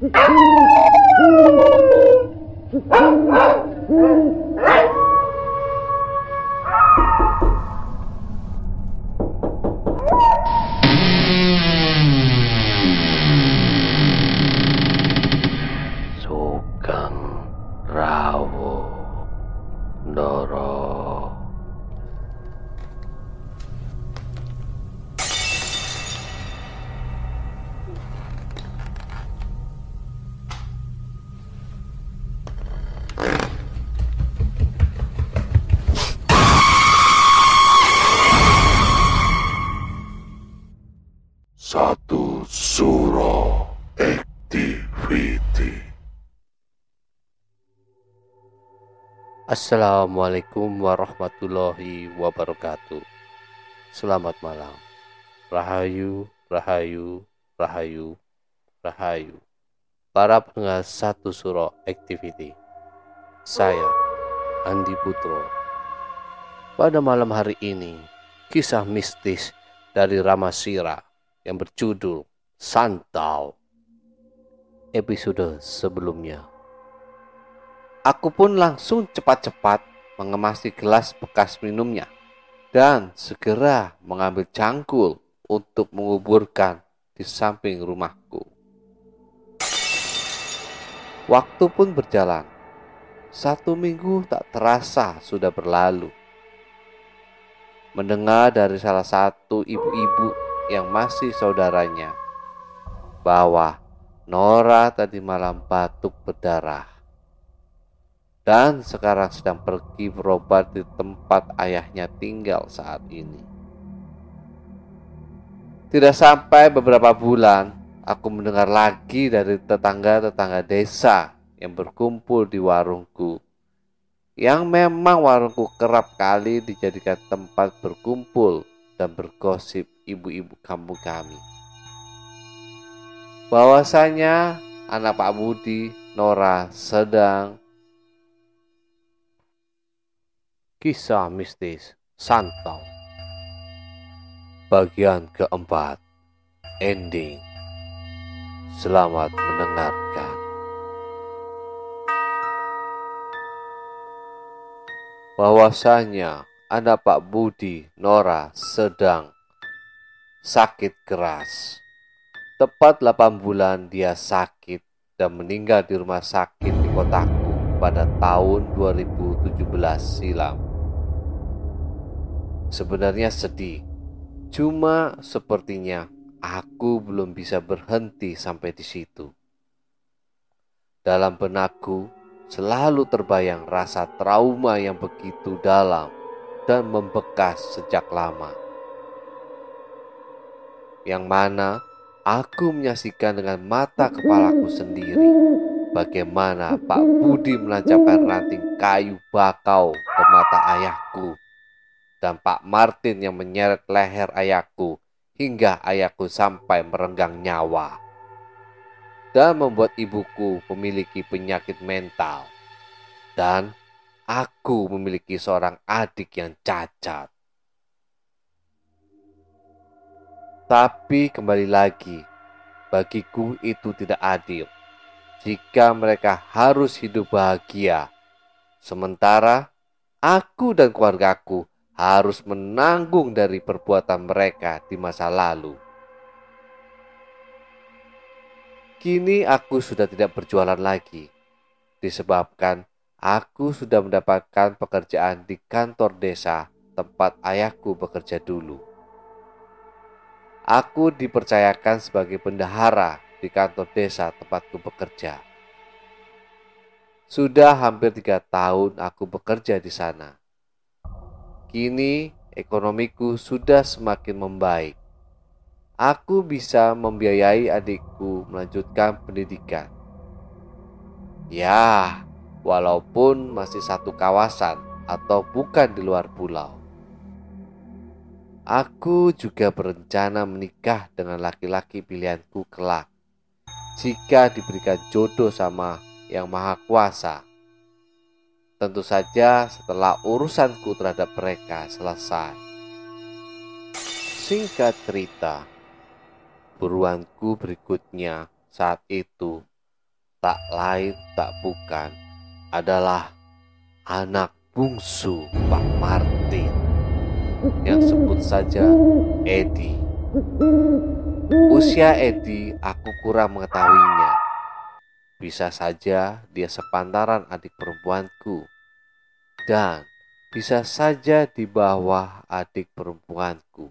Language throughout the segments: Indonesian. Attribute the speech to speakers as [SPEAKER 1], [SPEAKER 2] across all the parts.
[SPEAKER 1] Oh, my God. Assalamualaikum warahmatullahi wabarakatuh. Selamat malam. Rahayu, Rahayu, Rahayu, Rahayu. Para pendengar Satu Suro Activity. Saya, Andi Putro. Pada malam hari ini Kisah mistis dari Ramasira yang berjudul Santau. Episode sebelumnya. Aku pun langsung cepat-cepat mengemasi gelas bekas minumnya dan segera mengambil cangkul untuk menguburkan di samping rumahku. Waktu pun berjalan. Satu minggu tak terasa sudah berlalu. Mendengar dari salah satu ibu-ibu yang masih saudaranya bahwa Nora tadi malam batuk berdarah dan sekarang sedang pergi berobat di tempat ayahnya tinggal saat ini. Tidak sampai beberapa bulan, aku mendengar lagi dari tetangga-tetangga desa yang berkumpul di warungku. Yang memang warungku kerap kali dijadikan tempat berkumpul dan bergosip ibu-ibu kampung kami. Bahwasanya anak Pak Budi, Nora sedang kisah mistis Santau. Bagian keempat, ending. Selamat mendengarkan. Bahwasanya anak Pak Budi, Nora sedang sakit keras. Tepat 8 bulan dia sakit dan meninggal di rumah sakit di kotaku pada tahun 2017 silam. Sebenarnya sedih, cuma sepertinya aku belum bisa berhenti sampai di situ. Dalam benakku selalu terbayang rasa trauma yang begitu dalam dan membekas sejak lama. Yang mana aku menyaksikan dengan mata kepalaku sendiri bagaimana Pak Budi menancapkan ranting kayu bakau ke mata ayahku dan Pak Martin yang menyeret leher ayahku hingga ayahku sampai merenggang nyawa dan membuat ibuku memiliki penyakit mental dan aku memiliki seorang adik yang cacat. Tapi kembali lagi, bagiku itu tidak adil jika mereka harus hidup bahagia, sementara aku dan keluargaku harus menanggung dari perbuatan mereka di masa lalu. Kini aku sudah tidak berjualan lagi, disebabkan aku sudah mendapatkan pekerjaan di kantor desa tempat ayahku bekerja dulu aku dipercayakan sebagai bendahara di kantor desa tempatku bekerja. Sudah hampir tiga tahun aku bekerja di sana. Kini ekonomiku sudah semakin membaik. Aku bisa membiayai adikku melanjutkan pendidikan. Ya, walaupun masih satu kawasan atau bukan di luar pulau. Aku juga berencana menikah dengan laki-laki pilihanku kelak. Jika diberikan jodoh sama yang maha kuasa. Tentu saja setelah urusanku terhadap mereka selesai. Singkat cerita, buruanku berikutnya saat itu tak lain tak bukan adalah anak bungsu Pak Martin yang sebut saja Edi. Usia Edi aku kurang mengetahuinya. Bisa saja dia sepantaran adik perempuanku. Dan bisa saja di bawah adik perempuanku.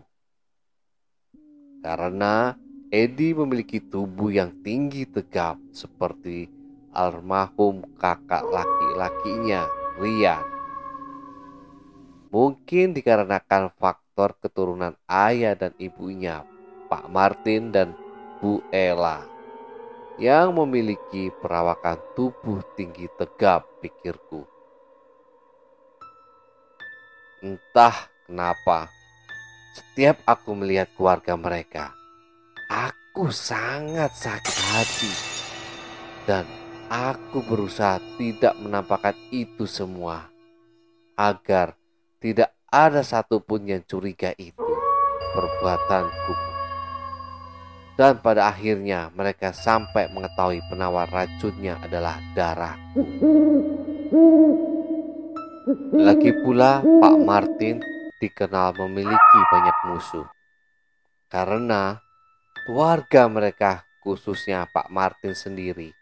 [SPEAKER 1] Karena Edi memiliki tubuh yang tinggi tegap seperti almarhum kakak laki-lakinya, Rian. Mungkin dikarenakan faktor keturunan ayah dan ibunya, Pak Martin dan Bu Ella, yang memiliki perawakan tubuh tinggi tegap pikirku. Entah kenapa, setiap aku melihat keluarga mereka, Aku sangat sakit hati dan aku berusaha tidak menampakkan itu semua agar tidak ada satupun yang curiga itu perbuatanku. Dan pada akhirnya mereka sampai mengetahui penawar racunnya adalah darahku. Lagi pula Pak Martin dikenal memiliki banyak musuh. Karena Keluarga mereka, khususnya Pak Martin sendiri,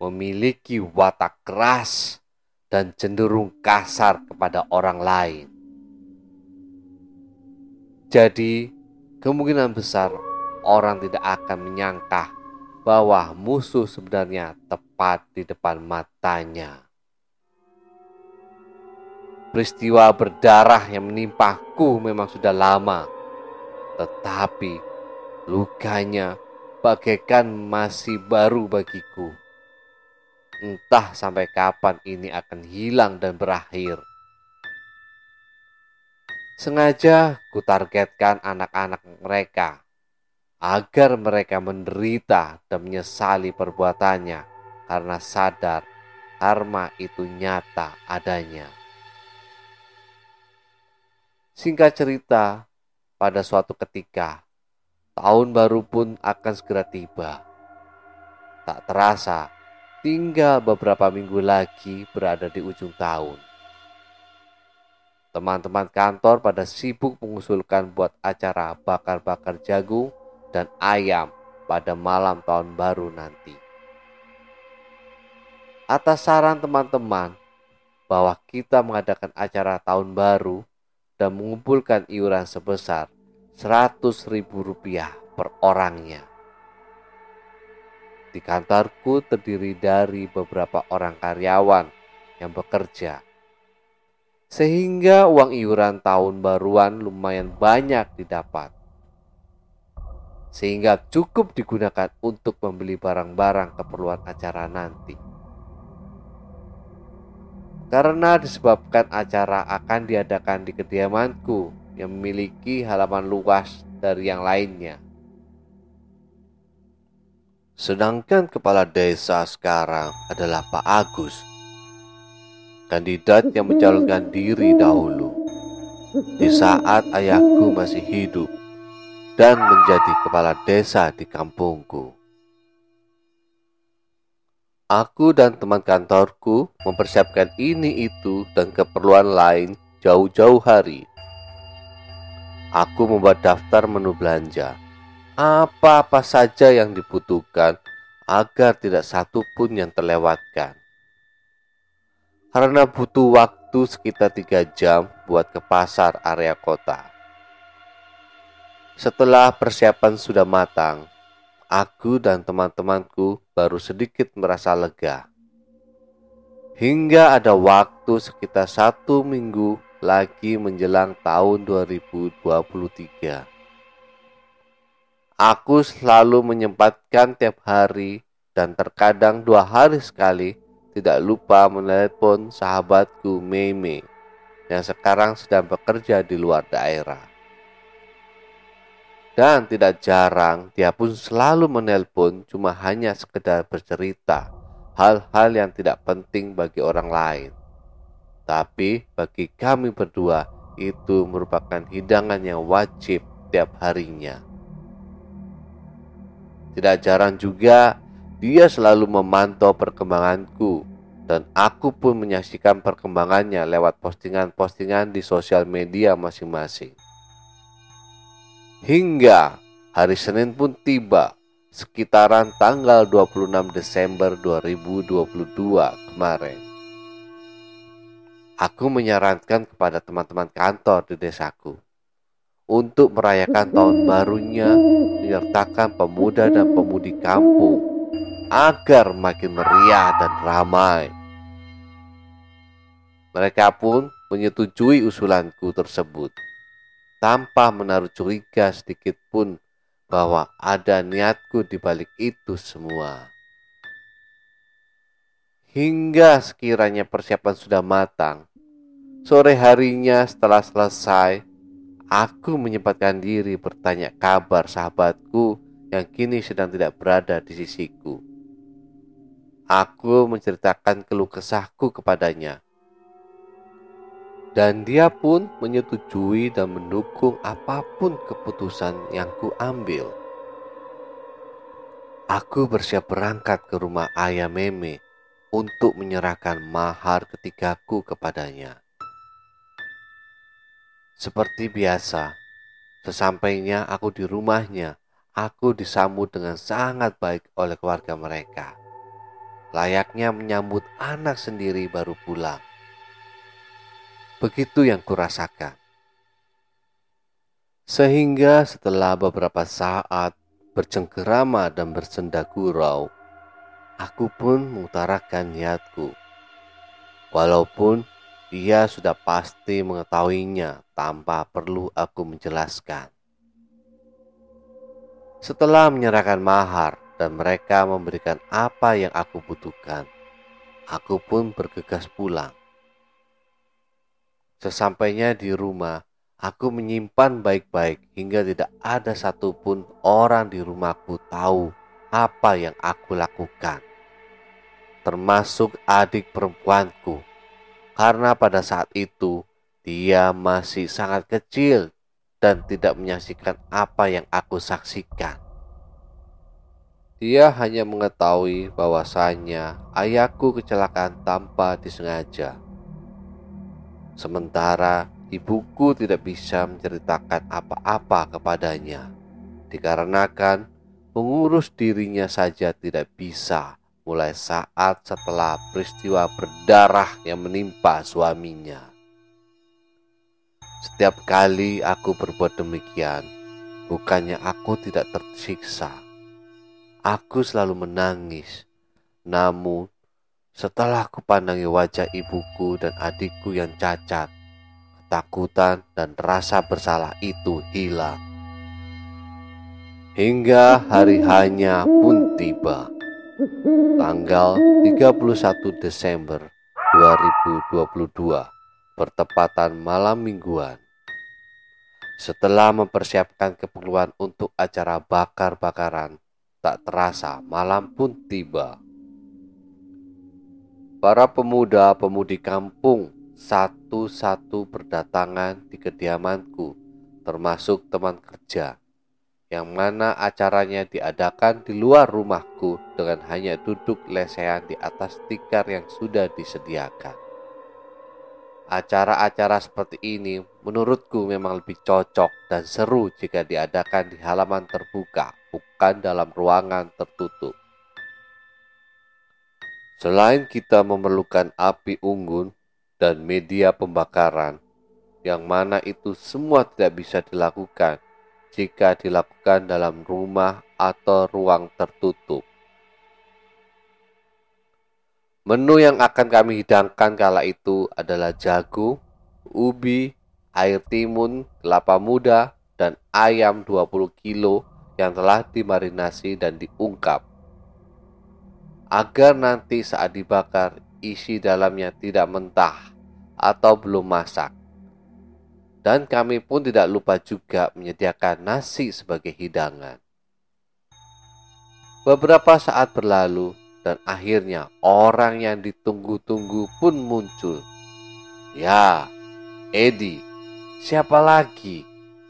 [SPEAKER 1] memiliki watak keras dan cenderung kasar kepada orang lain. Jadi, kemungkinan besar orang tidak akan menyangka bahwa musuh sebenarnya tepat di depan matanya. Peristiwa berdarah yang menimpaku memang sudah lama, tetapi Lukanya bagaikan masih baru bagiku. Entah sampai kapan ini akan hilang dan berakhir. Sengaja kutargetkan anak-anak mereka agar mereka menderita dan menyesali perbuatannya karena sadar karma itu nyata adanya. Singkat cerita, pada suatu ketika tahun baru pun akan segera tiba. Tak terasa, tinggal beberapa minggu lagi berada di ujung tahun. Teman-teman kantor pada sibuk mengusulkan buat acara bakar-bakar jagung dan ayam pada malam tahun baru nanti. Atas saran teman-teman bahwa kita mengadakan acara tahun baru dan mengumpulkan iuran sebesar seratus ribu rupiah per orangnya. Di kantorku terdiri dari beberapa orang karyawan yang bekerja. Sehingga uang iuran tahun baruan lumayan banyak didapat. Sehingga cukup digunakan untuk membeli barang-barang keperluan acara nanti. Karena disebabkan acara akan diadakan di kediamanku yang memiliki halaman luas dari yang lainnya. Sedangkan kepala desa sekarang adalah Pak Agus, kandidat yang mencalonkan diri dahulu di saat ayahku masih hidup dan menjadi kepala desa di kampungku. Aku dan teman kantorku mempersiapkan ini itu dan keperluan lain jauh-jauh hari Aku membuat daftar menu belanja. Apa-apa saja yang dibutuhkan agar tidak satu pun yang terlewatkan. Karena butuh waktu sekitar tiga jam buat ke pasar area kota. Setelah persiapan sudah matang, aku dan teman-temanku baru sedikit merasa lega. Hingga ada waktu sekitar satu minggu lagi menjelang tahun 2023. Aku selalu menyempatkan tiap hari dan terkadang dua hari sekali tidak lupa menelepon sahabatku Meme yang sekarang sedang bekerja di luar daerah. Dan tidak jarang dia pun selalu menelpon cuma hanya sekedar bercerita hal-hal yang tidak penting bagi orang lain. Tapi bagi kami berdua itu merupakan hidangan yang wajib tiap harinya. Tidak jarang juga Dia selalu memantau perkembanganku dan aku pun menyaksikan perkembangannya lewat postingan-postingan di sosial media masing-masing. Hingga hari Senin pun tiba sekitaran tanggal 26 Desember 2022 kemarin. Aku menyarankan kepada teman-teman kantor di desaku untuk merayakan tahun barunya menyertakan pemuda dan pemudi kampung agar makin meriah dan ramai. Mereka pun menyetujui usulanku tersebut tanpa menaruh curiga sedikit pun bahwa ada niatku di balik itu semua. Hingga sekiranya persiapan sudah matang, sore harinya setelah selesai, aku menyempatkan diri bertanya kabar sahabatku yang kini sedang tidak berada di sisiku. Aku menceritakan keluh kesahku kepadanya dan dia pun menyetujui dan mendukung apa pun keputusan yang kuambil. Aku bersiap berangkat ke rumah ayah Meme untuk menyerahkan mahar ketigaku kepadanya. Seperti biasa, sesampainya aku di rumahnya, aku disambut dengan sangat baik oleh keluarga mereka. Layaknya menyambut anak sendiri baru pulang. Begitu yang kurasakan. Sehingga setelah beberapa saat bercengkerama dan bersenda gurau, aku pun mengutarakan niatku. Walaupun dia sudah pasti mengetahuinya tanpa perlu aku menjelaskan. Setelah menyerahkan mahar dan mereka memberikan apa yang aku butuhkan, aku pun bergegas pulang. Sesampainya di rumah, aku menyimpan baik-baik hingga tidak ada satupun orang di rumahku tahu apa yang aku lakukan. Termasuk adik perempuanku. Karena pada saat itu dia masih sangat kecil dan tidak menyaksikan apa yang aku saksikan. Dia hanya mengetahui bahwasanya ayahku kecelakaan tanpa disengaja Sementara ibuku tidak bisa menceritakan apa-apa kepadanya, dikarenakan mengurus dirinya saja tidak bisa mulai saat setelah peristiwa berdarah yang menimpa suaminya. Setiap kali aku berbuat demikian, bukannya aku tidak tersiksa. Aku selalu menangis, namun setelah kupandangi wajah ibuku dan adikku yang cacat, ketakutan dan rasa bersalah itu hilang. Hingga hari hanya pun tiba. Tanggal 31 Desember 2022 bertepatan malam mingguan. Setelah mempersiapkan keperluan untuk acara bakar-bakaran, tak terasa malam pun tiba. Para pemuda-pemudi kampung satu-satu berdatangan di kediamanku, termasuk teman kerja, yang mana acaranya diadakan di luar rumahku dengan hanya duduk lesehan di atas tikar yang sudah disediakan. Acara-acara seperti ini menurutku memang lebih cocok dan seru jika diadakan di halaman terbuka, bukan dalam ruangan tertutup. Selain kita memerlukan api unggun dan media pembakaran, yang mana itu semua tidak bisa dilakukan jika dilakukan dalam rumah atau ruang tertutup. Menu yang akan kami hidangkan kala itu adalah jagung, ubi, air timun, kelapa muda, dan ayam 20 kilo yang telah dimarinasi dan diungkap agar nanti saat dibakar isi dalamnya tidak mentah atau belum masak. Dan kami pun tidak lupa juga menyediakan nasi sebagai hidangan. Beberapa saat berlalu dan akhirnya orang yang ditunggu-tunggu pun muncul. Ya, Edi, siapa lagi?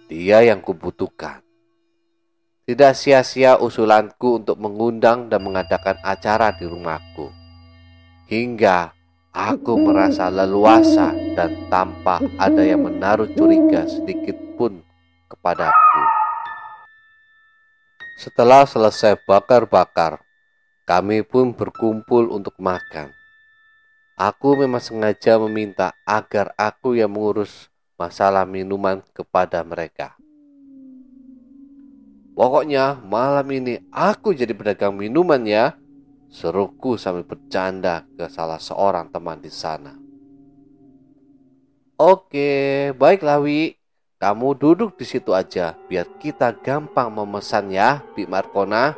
[SPEAKER 1] Dia yang kubutuhkan. Tidak sia-sia usulanku untuk mengundang dan mengadakan acara di rumahku. Hingga aku merasa leluasa dan tanpa ada yang menaruh curiga sedikit pun kepadaku. Setelah selesai bakar-bakar, kami pun berkumpul untuk makan. Aku memang sengaja meminta agar aku yang mengurus masalah minuman kepada mereka. Pokoknya malam ini aku jadi pedagang minuman ya. Seruku sambil bercanda ke salah seorang teman di sana. Oke, baiklah Wi. Kamu duduk di situ aja biar kita gampang memesan ya, Bi Markona.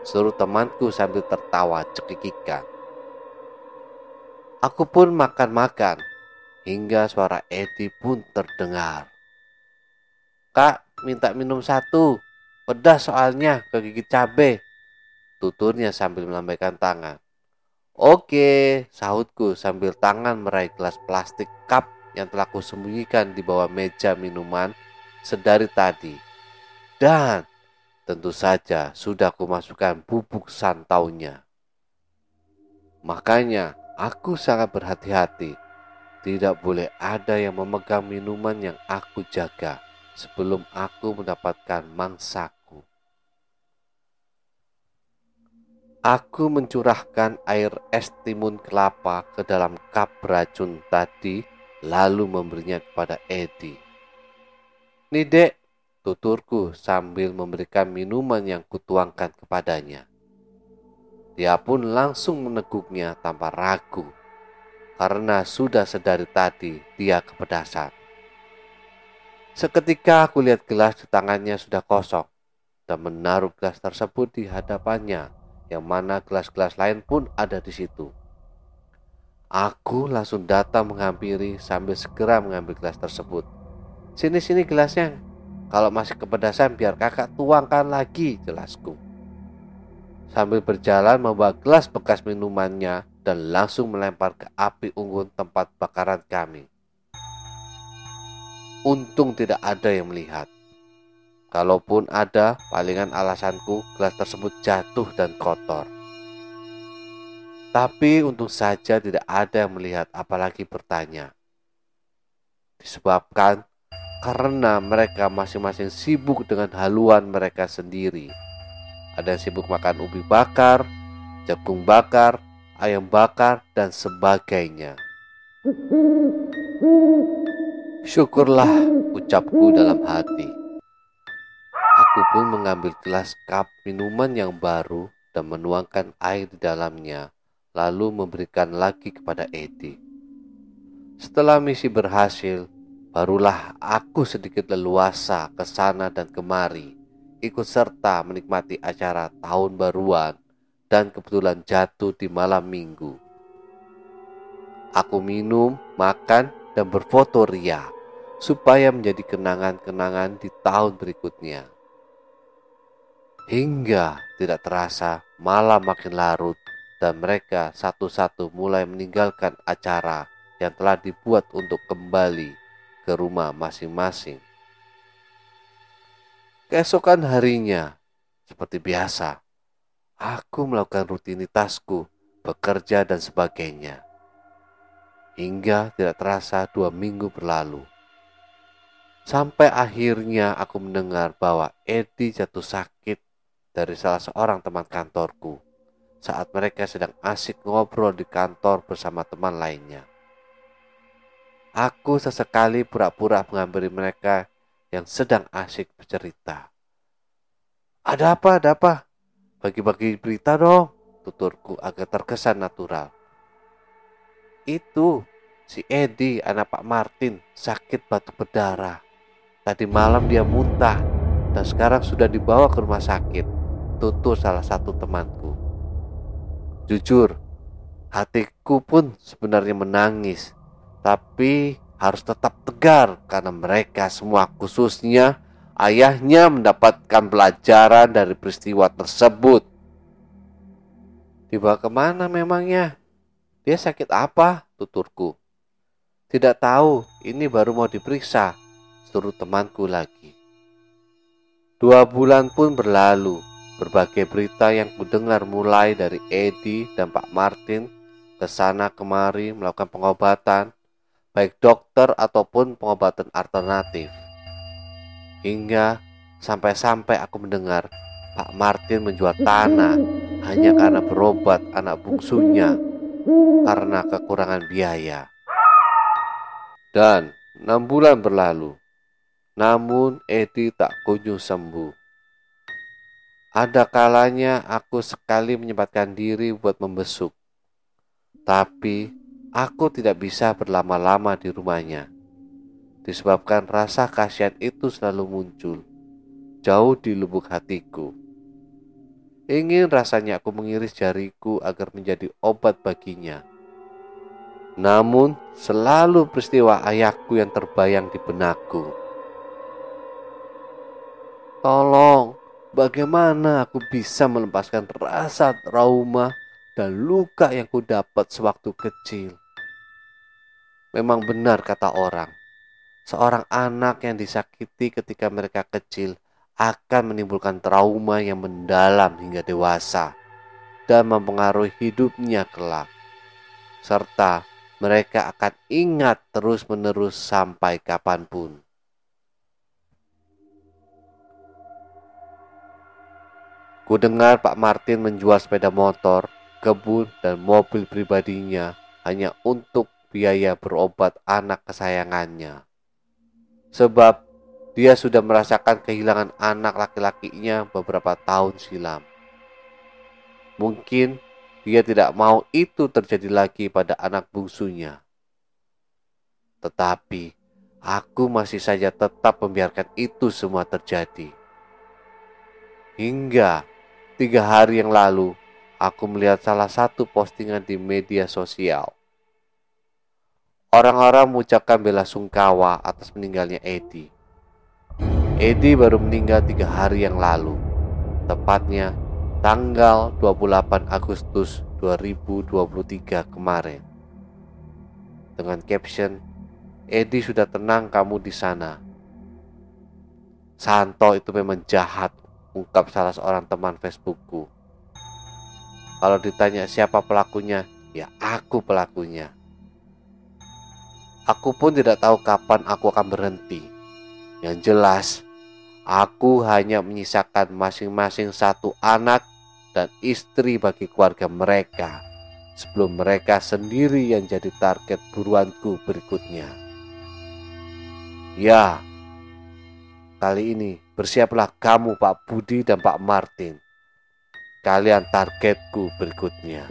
[SPEAKER 1] Seluruh temanku sambil tertawa cekikikan. Aku pun makan-makan hingga suara Edi pun terdengar. Kak, minta minum satu, Pedas soalnya kegigit cabe. Tuturnya sambil melambaikan tangan. Oke, sahutku sambil tangan meraih gelas plastik cup yang telah kusembunyikan di bawah meja minuman sedari tadi. Dan tentu saja sudah kumasukkan bubuk santaunya. Makanya aku sangat berhati-hati. Tidak boleh ada yang memegang minuman yang aku jaga sebelum aku mendapatkan mangsaku. Aku mencurahkan air es timun kelapa ke dalam kap beracun tadi, lalu memberinya kepada Edi. Nih dek, tuturku sambil memberikan minuman yang kutuangkan kepadanya. Dia pun langsung meneguknya tanpa ragu, karena sudah sedari tadi dia kepedasan. Seketika aku lihat gelas di tangannya sudah kosong dan menaruh gelas tersebut di hadapannya, yang mana gelas-gelas lain pun ada di situ. Aku langsung datang menghampiri sambil segera mengambil gelas tersebut. Sini-sini gelasnya. Kalau masih kepedasan biar kakak tuangkan lagi, jelasku. Sambil berjalan membawa gelas bekas minumannya dan langsung melempar ke api unggun tempat bakaran kami. Untung tidak ada yang melihat. Kalaupun ada, palingan alasanku gelas tersebut jatuh dan kotor. Tapi untung saja tidak ada yang melihat apalagi bertanya. Disebabkan karena mereka masing-masing sibuk dengan haluan mereka sendiri. Ada yang sibuk makan ubi bakar, jagung bakar, ayam bakar, dan sebagainya. Syukurlah ucapku dalam hati. Aku pun mengambil gelas cup minuman yang baru dan menuangkan air di dalamnya, lalu memberikan lagi kepada Edi. Setelah misi berhasil, barulah aku sedikit leluasa ke sana dan kemari, ikut serta menikmati acara tahun baruan dan kebetulan jatuh di malam minggu. Aku minum, makan, dan berfoto ria supaya menjadi kenangan-kenangan di tahun berikutnya. Hingga tidak terasa malam makin larut dan mereka satu-satu mulai meninggalkan acara yang telah dibuat untuk kembali ke rumah masing-masing. Keesokan harinya, seperti biasa, aku melakukan rutinitasku, bekerja dan sebagainya. Hingga tidak terasa dua minggu berlalu. Sampai akhirnya aku mendengar bahwa Edi jatuh sakit dari salah seorang teman kantorku saat mereka sedang asik ngobrol di kantor bersama teman lainnya. Aku sesekali pura-pura menghampiri mereka yang sedang asik bercerita. Ada apa, ada apa? Bagi-bagi berita dong, tuturku agak terkesan natural. Itu si Edi anak Pak Martin sakit batuk berdarah. Tadi malam dia muntah dan sekarang sudah dibawa ke rumah sakit. Tutur salah satu temanku. Jujur, hatiku pun sebenarnya menangis. Tapi harus tetap tegar karena mereka semua khususnya ayahnya mendapatkan pelajaran dari peristiwa tersebut. Dibawa ke mana memangnya? Dia sakit apa? Tuturku. Tidak tahu, ini baru mau diperiksa. Seluruh temanku lagi. Dua bulan pun berlalu. Berbagai berita yang kudengar mulai dari Edi dan Pak Martin ke sana kemari melakukan pengobatan, baik dokter ataupun pengobatan alternatif. Hingga sampai-sampai aku mendengar Pak Martin menjual tanah hanya karena berobat anak bungsunya karena kekurangan biaya. Dan enam bulan berlalu, namun Edi tak kunjung sembuh. Ada kalanya aku sekali menyempatkan diri buat membesuk. Tapi aku tidak bisa berlama-lama di rumahnya disebabkan rasa kasihan itu selalu muncul jauh di lubuk hatiku. Ingin rasanya aku mengiris jariku agar menjadi obat baginya. Namun selalu peristiwa ayahku yang terbayang di benakku. Tolong, bagaimana aku bisa melepaskan rasa trauma dan luka yang ku dapat sewaktu kecil? Memang benar kata orang, seorang anak yang disakiti ketika mereka kecil akan menimbulkan trauma yang mendalam hingga dewasa dan mempengaruhi hidupnya kelak, serta mereka akan ingat terus-menerus sampai kapan pun. Ku dengar Pak Martin menjual sepeda motor, kebun, dan mobil pribadinya hanya untuk biaya berobat anak kesayangannya sebab dia sudah merasakan kehilangan anak laki-lakinya beberapa tahun silam. Mungkin dia tidak mau itu terjadi lagi pada anak bungsunya. Tetapi aku masih saja tetap membiarkan itu semua terjadi. Hingga tiga hari yang lalu, aku melihat salah satu postingan di media sosial Orang-orang mengucapkan bela sungkawa atas meninggalnya Edi. Edi baru meninggal tiga hari yang lalu, tepatnya tanggal 28 Agustus 2023 kemarin. Dengan caption, Edi sudah tenang kamu di sana. Santo itu memang jahat, ungkap salah seorang teman Facebookku. Kalau ditanya siapa pelakunya, ya aku pelakunya. Aku pun tidak tahu kapan aku akan berhenti. Yang jelas, aku hanya menyisakan masing-masing satu anak dan istri bagi keluarga mereka sebelum mereka sendiri yang jadi target buruanku berikutnya. Ya, kali ini bersiaplah kamu Pak Budi dan Pak Martin. Kalian targetku berikutnya.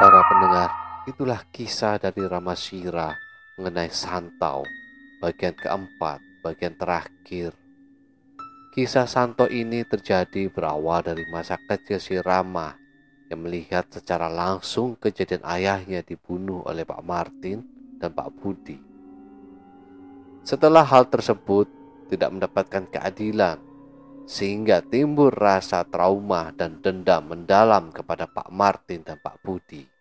[SPEAKER 1] Para pendengar, itulah kisah dari Ramasira mengenai Santau, bagian keempat, bagian terakhir. Kisah Santo ini terjadi berawal dari masa kecil si Rama yang melihat secara langsung kejadian ayahnya dibunuh oleh Pak Martin dan Pak Budi. Setelah hal tersebut tidak mendapatkan keadilan sehingga timbul rasa trauma dan dendam mendalam kepada Pak Martin dan Pak Budi.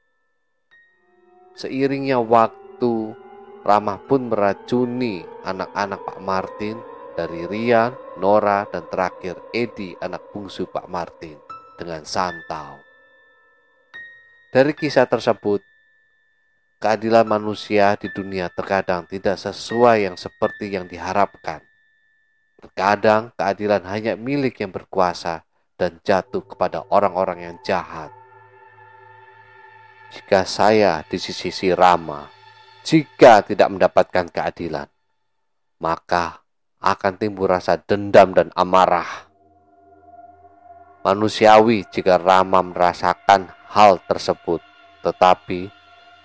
[SPEAKER 1] Seiringnya waktu, Ramah pun meracuni anak-anak Pak Martin dari Rian, Nora, dan terakhir Edi anak bungsu Pak Martin dengan santau. Dari kisah tersebut, keadilan manusia di dunia terkadang tidak sesuai yang seperti yang diharapkan. Terkadang keadilan hanya milik yang berkuasa dan jatuh kepada orang-orang yang jahat. Jika saya di sisi si Rama, jika tidak mendapatkan keadilan, maka akan timbul rasa dendam dan amarah. Manusiawi jika Rama merasakan hal tersebut, tetapi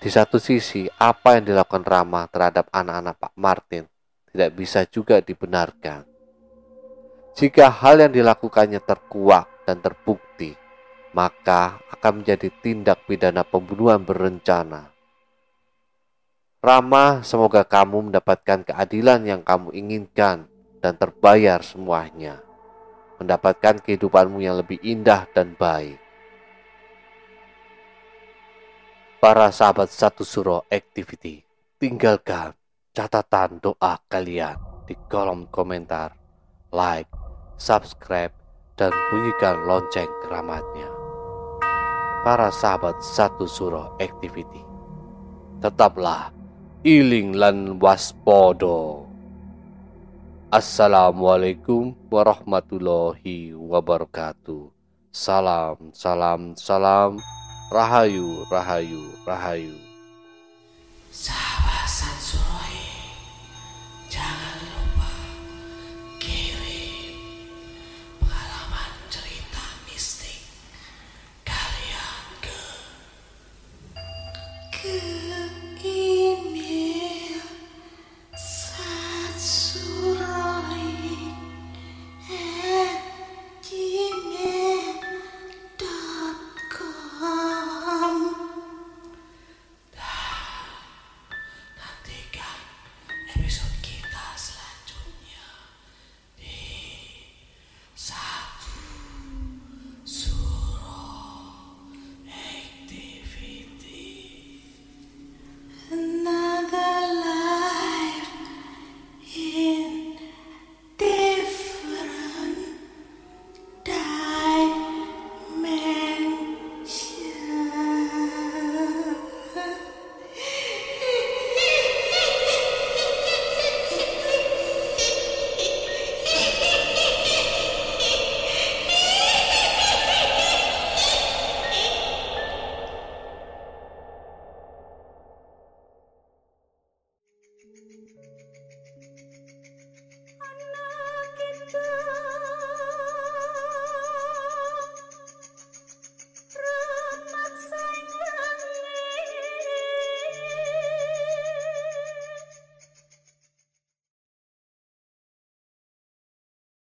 [SPEAKER 1] di satu sisi apa yang dilakukan Rama terhadap anak-anak Pak Martin tidak bisa juga dibenarkan. Jika hal yang dilakukannya terkuak dan terbukti, maka akan menjadi tindak pidana pembunuhan berencana. Rama, semoga kamu mendapatkan keadilan yang kamu inginkan dan terbayar semuanya. Mendapatkan kehidupanmu yang lebih indah dan baik. Para sahabat satu suro activity. tinggalkan catatan doa kalian di kolom komentar, like, subscribe, dan bunyikan lonceng keramatnya. Para sahabat satu surah activity, tetaplah iling lan waspodo. Assalamualaikum warahmatullahi wabarakatuh. Salam, salam, salam. Rahayu, rahayu, rahayu.
[SPEAKER 2] Sahabat.